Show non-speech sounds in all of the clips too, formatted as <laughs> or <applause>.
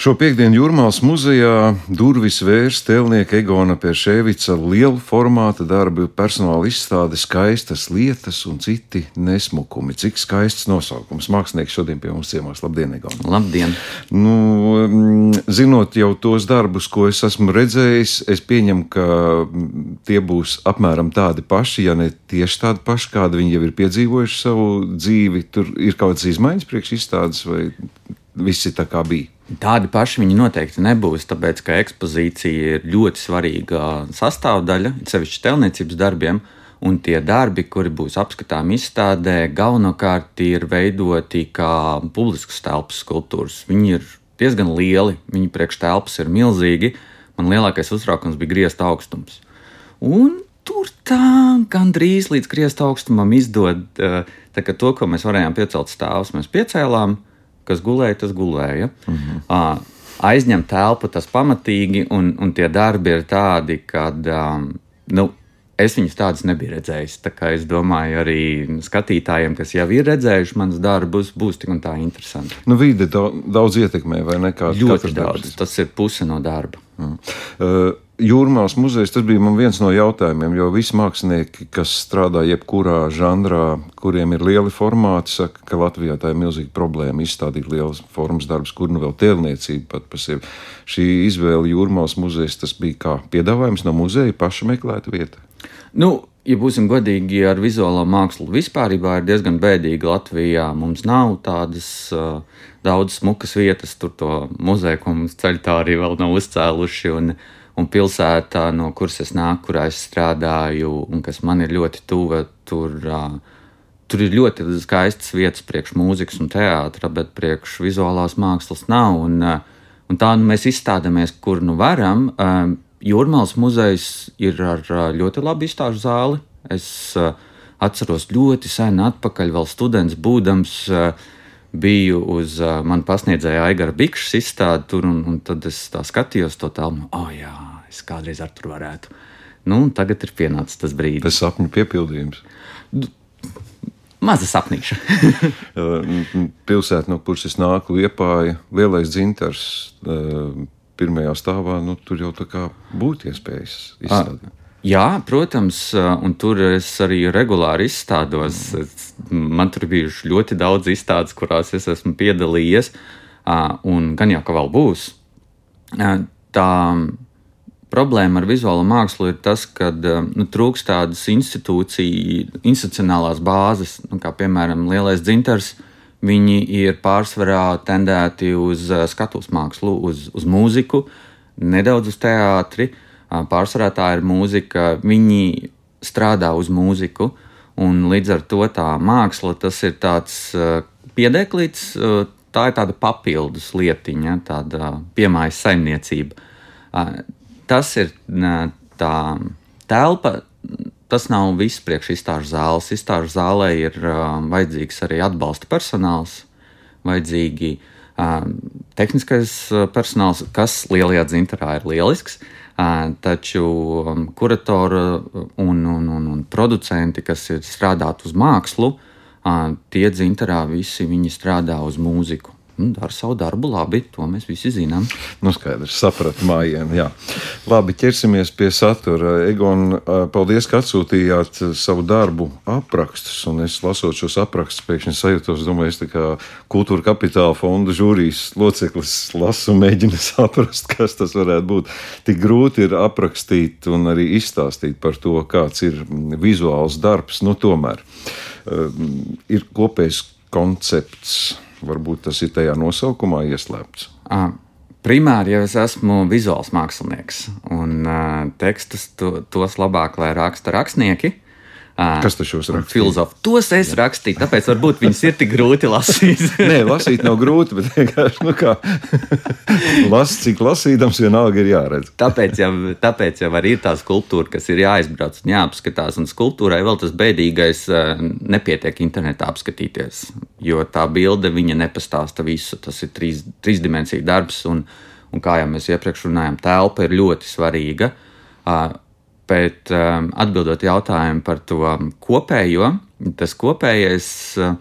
Šo piekdienu Jūrmālas muzejā durvis vērs tēlnieka Egona Pēršēvica lielu formāta darbu, personāla izstāde, skaistas lietas un citi nesmukumi. Cik skaists nosaukums. Mākslinieks šodien pie mums ciemās. Labdien, Egona! Labdien! Nu, mm, zinot jau tos darbus, ko es esmu redzējis, es pieņemu, ka mm, tie būs apmēram tādi paši, ja ne tieši tādi paši, kādi viņi jau ir piedzīvojuši savu dzīvi. Tur ir kaut kādas izmaiņas priekš izstādes vai viss ir tā kā bija. Tādi paši viņi noteikti nebūs, tāpēc ka ekspozīcija ir ļoti svarīga sastāvdaļa, sevišķi telniecības darbiem. Un tie darbi, kuri būs apskatāmi izstādē, galvenokārt ir veidoti kā publiskas telpas skulptūras. Viņi ir diezgan lieli, viņu priekštelpas ir milzīgi. Man lielākais uztraukums bija griezta augstums. Un tur tā gandrīz līdz griezta augstumam izdod eh, to, ko mēs varējām piecelt stāvus. Mēs piecēlām, kas gulēja, tas gulēja. -hmm. uh, aizņem telpu tas pamatīgi, un, un tie darbi ir tādi, ka um, nu, es viņus tādus nebiju redzējis. Tā kā es domāju, arī skatītājiem, kas jau ir redzējuši manas darbus, būs tik un tā interesanti. Nu, vide daudz, daudz ietekmē, vai ne? Kā, ļoti daudz. Darbs. Tas ir puse no darba. Mm. Uh, Jūrmālas muzejs tas bija viens no jautājumiem, jo visi mākslinieki, kas strādā jebkurā žanrā, kuriem ir lieli formāti, saka, ka Latvijā tā ir milzīga problēma izstādīt lielas formas darbus, kur nu vēl tēlniecība pat par sevi. Šī izvēle Jūrmālas muzejs tas bija kā piedāvājums no muzeja paša meklēta vieta. Nu, ja būsim godīgi ar vizuālo mākslu, vispār ir diezgan bēdīgi Latvijā. Mums nav tādas uh, daudz smukas vietas, tur to muzeju, ko mums ceļā arī vēl nav uzcēluši. Un, uh, un pilsētā, no kuras es nāku, kurā es strādāju, un kas man ir ļoti tuva, tur, uh, tur ir ļoti skaistas vietas priekš mūzikas un teātra, bet priekš vizuālās mākslas nav. Un, uh, un tā nu mēs izstādamies, kur nu varam. Uh, Jūrmālas muzejs ir ar ļoti labu izstāžu zāli. Es atceros ļoti sen atpakaļ, vēl students būdams. Uh, biju uz uh, manu pasniedzēju Aigara Bikšas izstādi tur, un, un tad es tā skatījos to tālu, nu, oh, jā, es kādreiz ar tur varētu. Nu, tagad ir pienācis tas brīdis. Tas sapņu piepildījums. Maza sapnīša. <laughs> Pilsēta, no kuras es nāku, Liepāja, lielais dzintars. Pirmajā stāvā nu, tur jau tā kā būtu iespējas izstādīt. Jā, protams, un tur es arī regulāri izstādos. Man tur bijuši ļoti daudz izstādes, kurās es esmu piedalījies, un gan jau ka vēl būs. Tā problēma ar vizuālo mākslu ir tas, ka nu, trūkst tādas institucionālās bāzes, nu, kā piemēram Lielais dzintars. Viņi ir pārsvarā tendēti uz skatuves mākslu, uz, uz mūziku, nedaudz uz teātri. Uh, pārsvarā tā ir mūzika, viņi strādā uz mūziku, un līdz ar to tā māksla tas ir tāds piedeklīts, tā ir tāda papildus lietiņa, tāda piemājas saimniecība. Tas ir tā telpa. Tas nav viss priekš izstāžu zāles. Izstāžu zālē ir vajadzīgs arī atbalsta personāls, vajadzīgi tehniskais personāls, kas lielajā dzintarā ir lielisks. Uh, Taču um, kuratori un, un, un, un producenti, kas ir strādāti uz mākslu, tie dzintarā visi viņi strādā uz mūziku dara savu darbu labi. To mēs visi zinām. Nu, skaidrs, sapratu mājiņu. Jā, labi, ķersimies pie satura. Egon, paldies, ka atsūtījāt savu darbu aprakstus. Un es lasot šos aprakstus, pēkšņi sajūtos, domāju, es kā kultūra kapitāla fonda žūrijas loceklis lasu un mēģinu <laughs> saprast, kas tas varētu būt. Tik grūti ir aprakstīt un arī izstāstīt par to, kāds ir vizuāls darbs. Nu, tomēr um, ir kopējs koncepts Varbūt tas ir tajā nosaukumā ieslēpts. À. Primāri jau es esmu vizuāls mākslinieks, un uh, tekstus to, tos labāk lai raksta rakstnieki. Kas tas šos raksta? Filozofi. Tos es rakstīju, tāpēc varbūt viņas ir tik grūti lasīt. <laughs> Nē, lasīt nav grūti, bet vienkārši, nu kā, <laughs> las, cik lasīdams vienalga ir jāredz. tāpēc, jau, tāpēc jau arī ir tā skulptūra, kas ir jāizbrauc un jāapskatās, un skulptūrai vēl tas bēdīgais nepietiek internetā apskatīties, jo tā bilde viņa nepastāsta visu. Tas ir trīs, trīsdimensiju darbs, un, un kā jau mēs iepriekš runājām, telpa ir ļoti svarīga. Uh, Bet um, atbildot jautājumu par to kopējo, tas kopējais uh,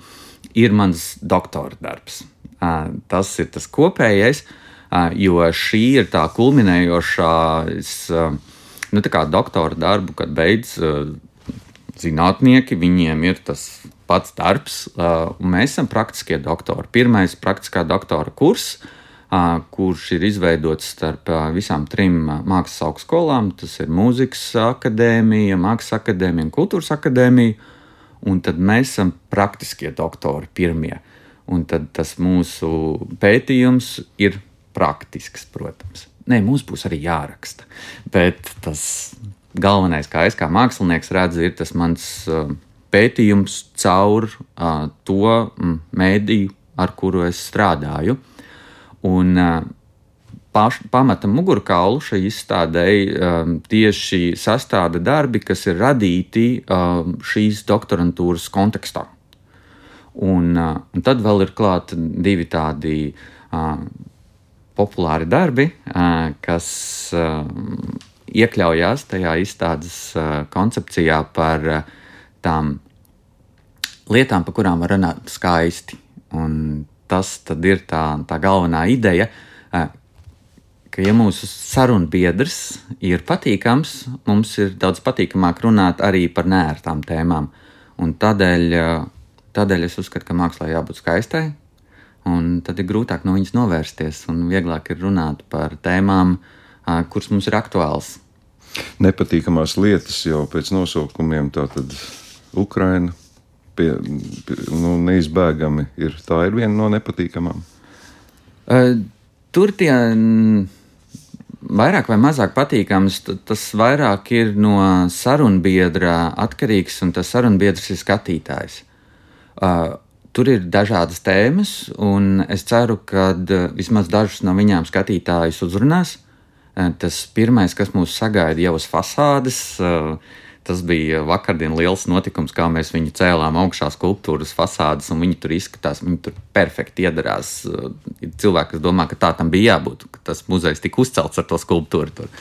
ir mans doktora darbs. Uh, tas ir tas kopējais. jo šī ir tā kulminējošā nu, tā doktora darbu, kad beidz zinātnieki, viņiem ir tas pats darbs, un mēs esam praktiskie doktori. Pirmais praktiskā doktora kurs, kurš ir izveidots starp visām trim mākslas augstskolām. Tas ir mūzikas akadēmija, mākslas akadēmija un kultūras akadēmija. Un tad mēs esam praktiskie doktori pirmie. Un tad tas mūsu pētījums ir praktisks, protams. Nē, mums būs arī jāraksta. Bet tas galvenais, kā es kā mākslinieks redzu, ir tas mans uh, pētījums caur uh, to mēdīju, ar kuru es strādāju. Un, paš, pamata mugurkaulu šai izstādēji um, tieši sastāda darbi, kas ir radīti um, šīs doktorantūras kontekstā. Un, uh, un tad vēl ir klāti divi tādi uh, populāri darbi, uh, kas uh, iekļaujās tajā izstādes uh, koncepcijā par uh, tām lietām, par kurām var runāt skaisti. Un tas ir tā, tā galvenā ideja, uh, ka, ja mūsu sarunbiedrs ir patīkams, mums ir daudz patīkamāk runāt arī par nērtām tēmām. Un tādēļ Tādēļ es uzskatu, ka mākslā jābūt skaistai, un tad ir grūtāk no viņas novērsties, un vieglāk ir runāt par tēmām, kuras mums ir aktuāls. Nepatīkamās lietas jau pēc nosaukumiem, tātad Ukraina pie, pie, nu, neizbēgami ir. Tā ir viena no nepatīkamām. Tur tie vairāk vai mazāk patīkams, tas vairāk ir no sarunbiedra atkarīgs, un tas sarunbiedrs ir skatītājs. Uh, tur ir dažādas tēmas, un es ceru, ka uh, vismaz dažus no viņām skatītājus uzrunās. Uh, tas pirmais, kas mūs sagaida jau uz fasādes, tas bija vakardien liels notikums, kā mēs viņu cēlām augšā skulptūras fasādes, un viņi tur izskatās, viņi tur perfekti iedarās. Ir cilvēki, kas domā, ka tā tam bija jābūt, ka tas muzejs tika uzcelts ar to skulptūru. Tur.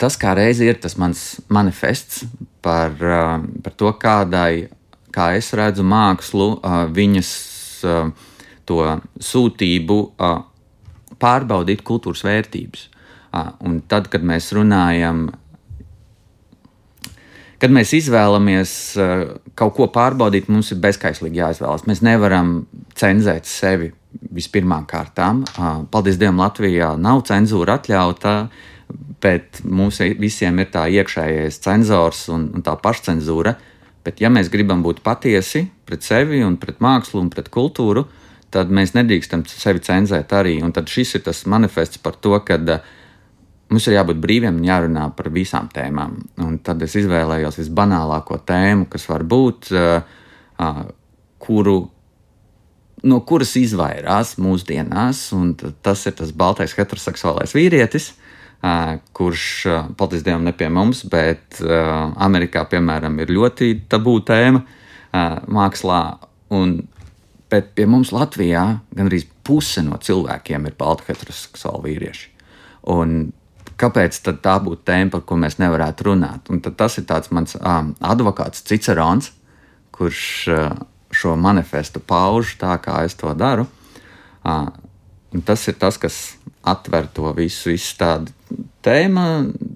Tas kā reizi ir tas mans manifests par, par to, kādai kā es redzu mākslu, viņas to sūtību pārbaudīt kultūras vērtības. Un tad, kad mēs runājam, kad mēs izvēlamies kaut ko pārbaudīt, mums ir bezskaislīgi jāizvēlas. Mēs nevaram cenzēt sevi vispirmām kārtām. Paldies Dievam, Latvijā nav cenzūra atļauta, bet mums visiem ir tā iekšējais cenzors un, un tā pašcensūra. Bet, ja mēs gribam būt patiesi pret sevi un pret mākslu un pret kultūru, tad mēs nedrīkstam sevi cenzēt arī. Un tad šis ir tas manifests par to, ka uh, mums ir jābūt brīviem un jārunā par visām tēmām. Un tad es izvēlējos visbanālāko tēmu, kas var būt, kuru, no kuras izvairās mūsdienās, tas ir tas baltais heteroseksuālais vīrietis. Kurš paldies Dievam ne pie mums, bet Amerikā, piemēram, ir ļoti tabū tēma mākslā. Un, bet pie mums Latvijā gandrīz puse no cilvēkiem ir balti heteroseksuāli vīrieši. Un kāpēc tā būtu tēma, par ko mēs nevarētu runāt? Un tas ir mans um, advokāts Cicerons, kurš uh, šo manifestu pauž tā, kā es to daru. Uh, tas ir tas, kas atver to visu izstādi. Tēma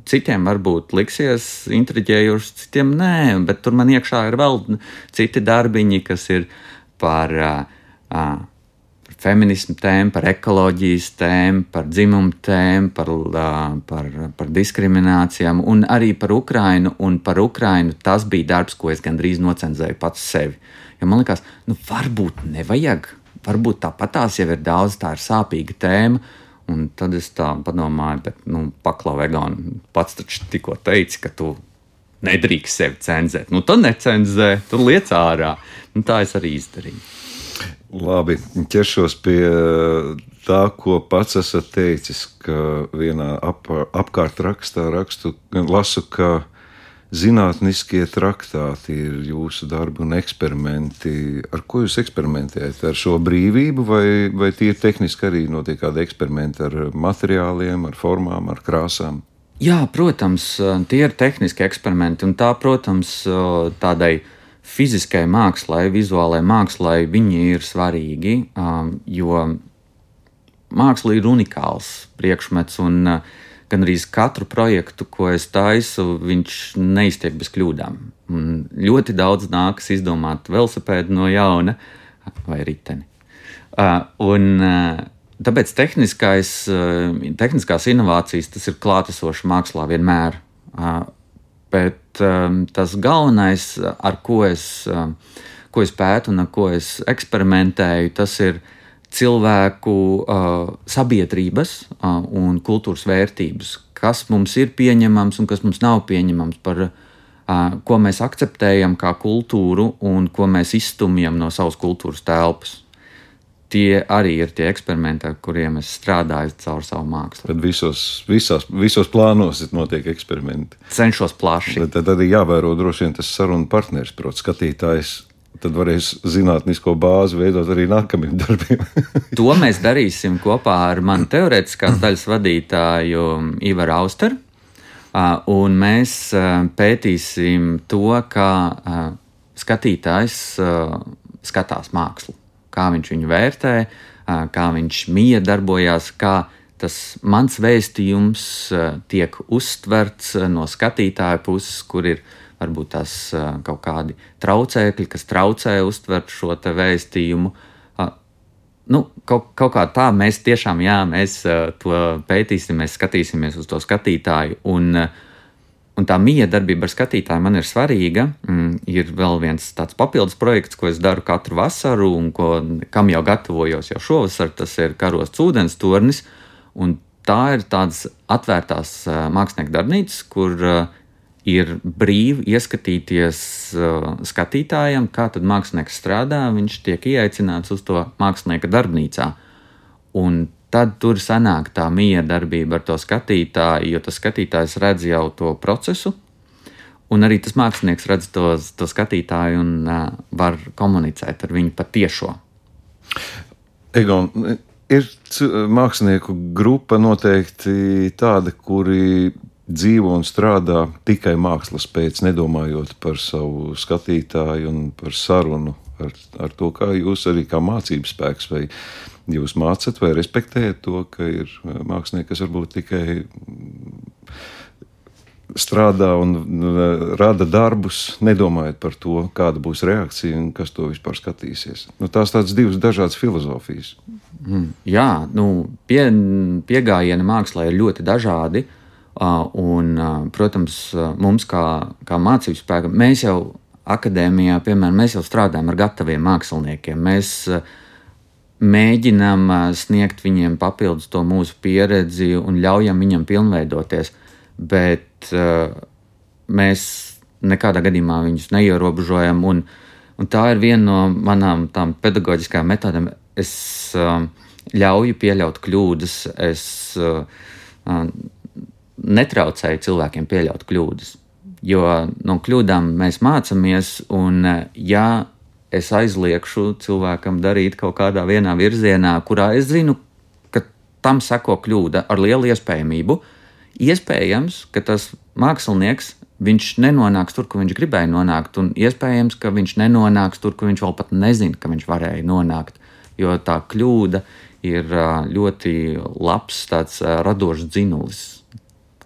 citiem varbūt liksies intriģējoša, citiem nē, bet tur man iekšā ir vēl citi darbiņi, kas ir par, uh, par feminismu tēmu, par ekoloģijas tēmu, par dzimumu tēmu, par, par, par diskriminācijām un arī par Ukrainu. Un par Ukrainu tas bija darbs, ko es gandrīz nocenzēju pats sevi. Jo man liekas, nu varbūt nevajag, varbūt tāpatās jau ir daudz, tā ir sāpīga tēma Un tad es tā domāju, bet, nu, paklau, Egon, pats taču tikko teici, ka tu nedrīkst sevi cenzēt. Nu, tad necenzē, tur liec ārā. Nu, tā es arī izdarīju. Labi, ķeršos pie tā, ko pats esat teicis, ka vienā ap, apkārt rakstā rakstu, lasu, ka zinātniskie traktāti ir jūsu darbi un eksperimenti. Ar ko jūs eksperimentējat? Ar šo brīvību, vai, vai tie tehniski arī notiek kādi eksperimenti ar materiāliem, ar formām, ar krāsām? Jā, protams, tie ir tehniski eksperimenti, un tā, protams, tādai fiziskai mākslai, vizuālai mākslai, viņi ir svarīgi, jo māksla ir unikāls priekšmets, un uh, gan arī katru projektu, ko es taisu, viņš neiztiek bez kļūdām. Un ļoti daudz nākas izdomāt velosipēdu no jauna vai riteni. Uh, un, uh, Tāpēc tehniskais, tehniskās inovācijas tas ir klātesošs mākslā vienmēr. Bet tas galvenais, ar ko es, ko es pētu un ar ko es eksperimentēju, tas ir cilvēku sabiedrības un kultūras vērtības, kas mums ir pieņemams un kas mums nav pieņemams par ko mēs akceptējam kā kultūru un ko mēs izstumjam no savas kultūras telpas tie arī ir tie eksperimenti, ar kuriem es strādāju caur savu mākslu. Tad visos, visās, visos plānos notiek eksperimenti. Cenšos plaši. Tad, tad arī jāvēro droši vien tas sarunu partneris, protams, skatītājs. Tad varēs zinātnisko bāzi veidot arī nākamajiem <laughs> darbiem. to mēs darīsim kopā ar manu teorētiskās daļas vadītāju Ivaru Austeru. Un mēs pētīsim to, kā skatītājs skatās mākslu kā viņš viņu vērtē, kā viņš miedarbojās, kā tas mans vēstījums tiek uztverts no skatītāja puses, kur ir varbūt tās kaut kādi traucēkļi, kas traucē uztvert šo vēstījumu. Nu, kaut, kaut kā tā mēs tiešām, jā, mēs to pētīsim, mēs skatīsimies uz to skatītāju. Un, uh, Un tā miedarbība ar skatītāju man ir svarīga. Mm, ir vēl viens tāds papildus projekts, ko es daru katru vasaru, un ko, kam jau gatavojos jau šovasar. Tas ir karosts ūdens tornis. Tā ir tādas atvērtās uh, mākslinieku darbnīcas, kur uh, ir brīvi ieskatīties uh, skatītājam, kā mākslinieks strādā. Viņš tiek ieaicināts uz to mākslinieka darbnīcā. Un tad tur sanāk tā miedarbība ar to skatītāju, jo tas skatītājs redz jau to procesu, un arī tas mākslinieks redz to, to skatītāju un uh, var komunicēt ar viņu patiešo. Egon, ir mākslinieku grupa noteikti tāda, kuri dzīvo un strādā tikai mākslas pēc, nedomājot par savu skatītāju un par sarunu ar, ar to, kā jūs arī kā mācības spēks vai jūs mācat vai respektējat to, ka ir eh, mākslinieki, kas varbūt tikai strādā un eh, rada darbus, nedomājot par to, kāda būs reakcija un kas to vispār skatīsies. Nu, tās tādas divas dažādas filozofijas. Mm, jā, nu, pie, pieejami mākslā ir ļoti dažādi. Un, protams, mums kā, kā mācību spēkam, mēs jau akadēmijā, piemēram, mēs jau strādājam ar gataviem māksliniekiem. Mēs uh, mēģinām sniegt viņiem papildus to mūsu pieredzi un ļaujam viņam pilnveidoties, bet uh, mēs nekādā gadījumā viņus neierobežojam. Un, un tā ir viena no manām pedagoģiskajām metodēm. Es uh, ļauju pieļaut kļūdas, es uh, netraucēju cilvēkiem pieļaut kļūdas. Jo no kļūdām mēs mācāmies, un ja es aizliekšu cilvēkam darīt kaut kādā vienā virzienā, kurā es zinu, ka tam seko kļūda ar lielu iespējamību. Iespējams, ka tas mākslinieks viņš nenonāks tur, kur viņš gribēja nonākt, un iespējams, ka viņš nenonāks tur, kur viņš vēl pat nezina, ka viņš varēja nonākt. Jo tā kļūda ir ļoti labs, tāds radošs dzinulis,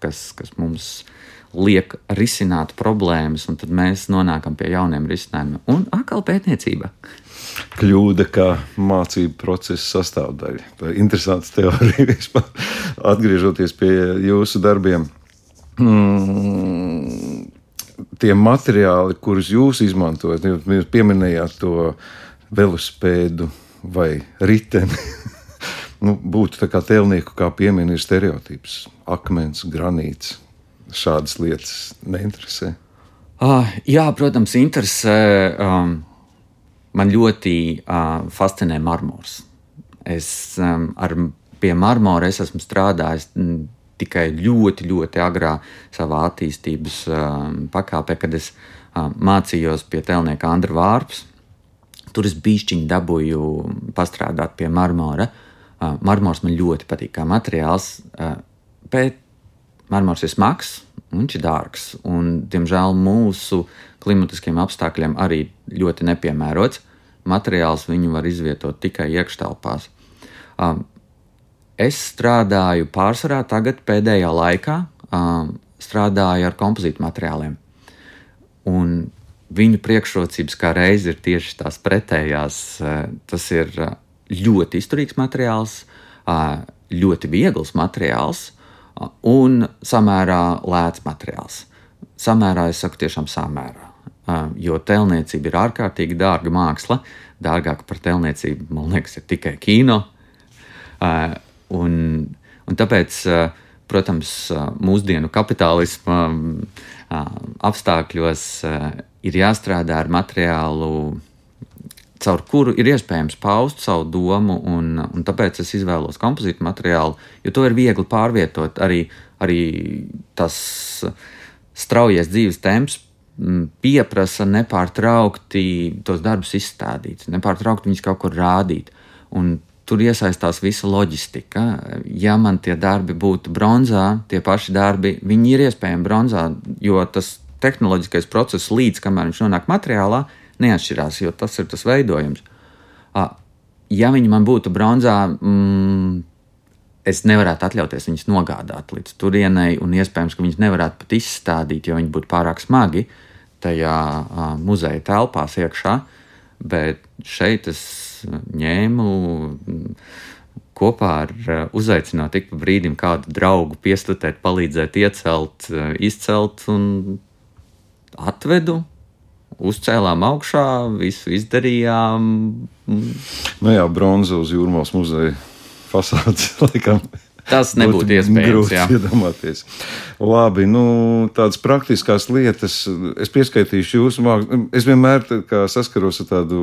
kas, kas mums ir liek risināt problēmas, un tad mēs nonākam pie jauniem risinājumiem. Un atkal pētniecība. Kļūda kā mācību procesa sastāvdaļa. Tā ir interesants teorija <laughs> vispār. Atgriežoties pie jūsu darbiem. Mm, tie materiāli, kurus jūs izmantojat, jūs pieminējāt to velospēdu vai riteni. <laughs> nu, būtu tā kā tēlnieku, kā piemini, ir stereotips - akmens, granīts, šādas lietas neinteresē? Uh, jā, protams, interesē. Um, man ļoti uh, fascinē marmors. Es um, ar, pie marmora es esmu strādājis m, tikai ļoti, ļoti agrā savā attīstības um, pakāpē, kad es um, mācījos pie tēlnieka Andra Vārps. Tur es bišķiņi dabūju pastrādāt pie marmora. Uh, marmors man ļoti patīk kā materiāls, uh, bet marmors ir smags, viņš ir dārgs. Un, diemžēl mūsu klimatiskiem apstākļiem arī ļoti nepiemērots. Materiāls viņu var izvietot tikai iekštelpās. es strādāju pārsvarā tagad pēdējā laikā, strādāju ar kompozītu materiāliem. Un viņu priekšrocības kā reiz ir tieši tās pretējās. Tas ir ļoti izturīgs materiāls, ļoti viegls materiāls un samērā lēts materiāls. Samērā es saku tiešām samērā, jo telniecība ir ārkārtīgi dārga māksla. Dārgāka par telniecību, man liekas, ir tikai kino. Un, un tāpēc, protams, mūsdienu kapitālisma apstākļos ir jāstrādā ar materiālu caur kuru ir iespējams paust savu domu, un, un tāpēc es izvēlos kompozītu materiālu, jo to ir viegli pārvietot. Arī, arī tas straujais dzīves temps mm, pieprasa nepārtraukti tos darbus izstādīt, nepārtraukti viņus kaut kur rādīt. Un tur iesaistās visa loģistika. Ja man tie darbi būtu bronzā, tie paši darbi, viņi ir iespējami bronzā, jo tas tehnoloģiskais process līdz kamēr viņš nonāk materiālā, neatšķirās, jo tas ir tas veidojums. Ja viņi man būtu bronzā, mm, es nevarētu atļauties viņus nogādāt līdz turienei, un iespējams, ka viņus nevarētu pat izstādīt, jo viņi būtu pārāk smagi tajā muzeja telpās iekšā. Bet šeit es ņēmu kopā ar uzaicināt ik pa brīdim kādu draugu piestutēt, palīdzēt, iecelt, izcelt un atvedu uzcēlām augšā, visu izdarījām. Nu jā, bronza uz Jūrmālas muzeja fasādes <laughs> laikam. Tas nebūtu iespējams. Iedomāties. Labi, nu, tādas praktiskas lietas. Es pieskaitīšu jūsu mākslu. Es vienmēr saskaros ar tādu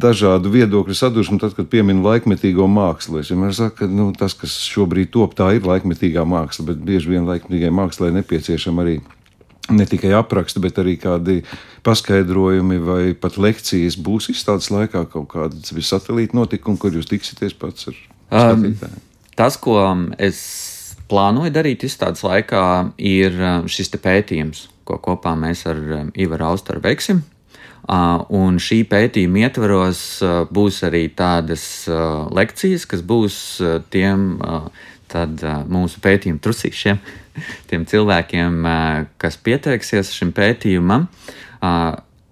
dažādu viedokļu sadursmu, tad, kad pieminu laikmetīgo mākslu. Es vienmēr saku, ka nu, tas, kas šobrīd top, tā ir laikmetīgā māksla, bet bieži vien laikmetīgai mākslai nepieciešama arī ne tikai apraksti, bet arī kādi paskaidrojumi vai pat lekcijas būs izstādes laikā kaut kādi satelīta notikumi, kur jūs tiksieties pats ar skatītājiem? Um, tas, ko es plānoju darīt izstādes laikā, ir um, šis pētījums, ko kopā mēs ar um, Ivaru Austaru veiksim. Uh, un šī pētījuma ietvaros uh, būs arī tādas uh, lekcijas, kas būs tiem tad, mūsu pētījuma trusīšiem, tiem cilvēkiem, kas pieteiksies šim pētījumam,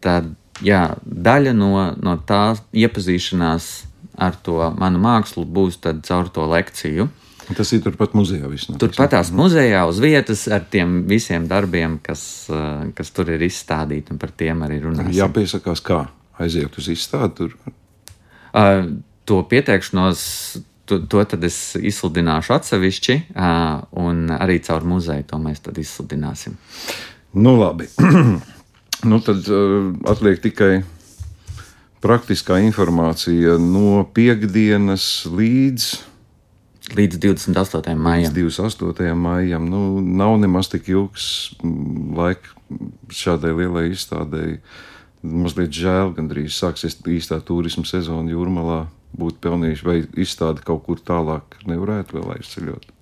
tad jā, daļa no, no tā iepazīšanās ar to manu mākslu būs caur to lekciju. Tas ir turpat muzejā. Turpat tās muzejā uz vietas ar tiem visiem darbiem, kas, kas tur ir izstādīti, un par tiem arī runāsim. Jāpiesakās, kā aiziet uz izstādi tur. Uh, to pieteikšanos to, to tad es izsludināšu atsevišķi, un arī caur muzeju to mēs tad izsludināsim. Nu, labi. <clears throat> nu, tad atliek tikai praktiskā informācija no piekdienas līdz. Līdz 28. maijam. Līdz 28. maijam. Nu, nav nemaz tik ilgs laiks šādai lielai izstādēji. Mazliet žēl, gandrīz sāksies īstā turisma sezona jūrmalā būtu pelnījuši, vai izstādi kaut kur tālāk nevarētu vēl aizceļot?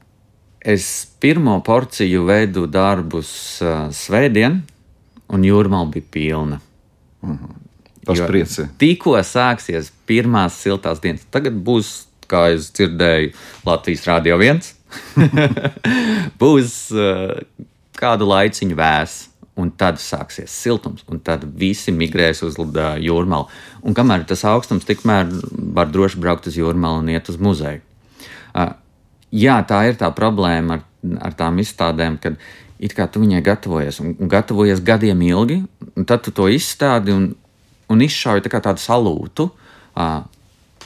Es pirmo porciju veidu darbus uh, svētdien, un jūrmāla bija pilna. Mm -hmm. Tas priecē. Tikko sāksies pirmās siltās dienas, tagad būs, kā es dzirdēju, Latvijas Rādio 1. <laughs> būs uh, kādu laiciņu vēs un tad sāksies siltums, un tad visi migrēs uz jūrmālu. Un kamēr tas augstums, tikmēr var droši braukt uz jūrmālu un iet uz muzeju. Uh, jā, tā ir tā problēma ar, ar tām izstādēm, kad it kā tu viņai gatavojies, un, un gatavojies gadiem ilgi, un tad tu to izstādi un, un izšauji tā kā tādu salūtu, uh,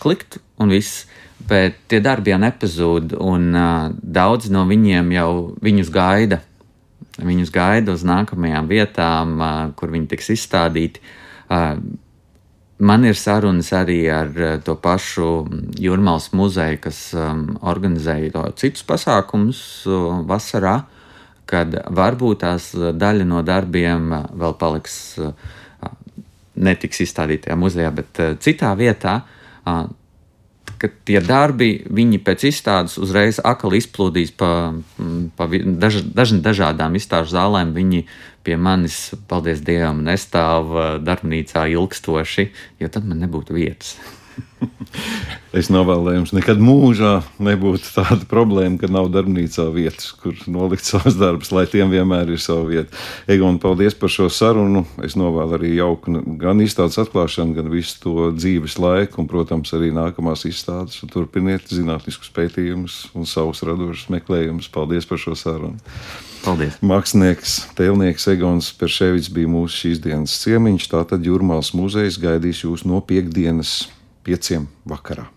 klikt un viss. Bet tie darbi jau nepazūd, un uh, daudzi no viņiem jau viņus gaida Viņus gaida uz nākamajām vietām, kur viņi tiks izstādīti. Man ir sarunas arī ar to pašu Jurmālas muzeju, kas organizēja citus pasākumus vasarā, kad varbūt tās daļa no darbiem vēl paliks netiks izstādītajā muzejā, bet citā vietā ka tie darbi, viņi pēc izstādes uzreiz atkal izplūdīs pa, pa daž, daž, dažādām izstāžu zālēm. Viņi pie manis, paldies Dievam, nestāv darbnīcā ilgstoši, jo tad man nebūtu vietas. Es novēlu jums, nekad mūžā nebūtu tāda problēma, ka nav darbnīcā vietas, kur nolikt savus darbus, lai tiem vienmēr ir sava vieta. Egon, paldies par šo sarunu. Es novēlu arī jauku gan izstādes atklāšanu, gan visu to dzīves laiku, un, protams, arī nākamās izstādes. Turpiniet zinātniskus pētījumus un savus radošus meklējumus. Paldies par šo sarunu. Paldies! Mākslinieks, tēlnieks Egons Perševics bija mūsu šīs dienas ciemiņš. Tātad Jūrmāls muzejs gaidīs jūs no piekdienas pieciem vakarā.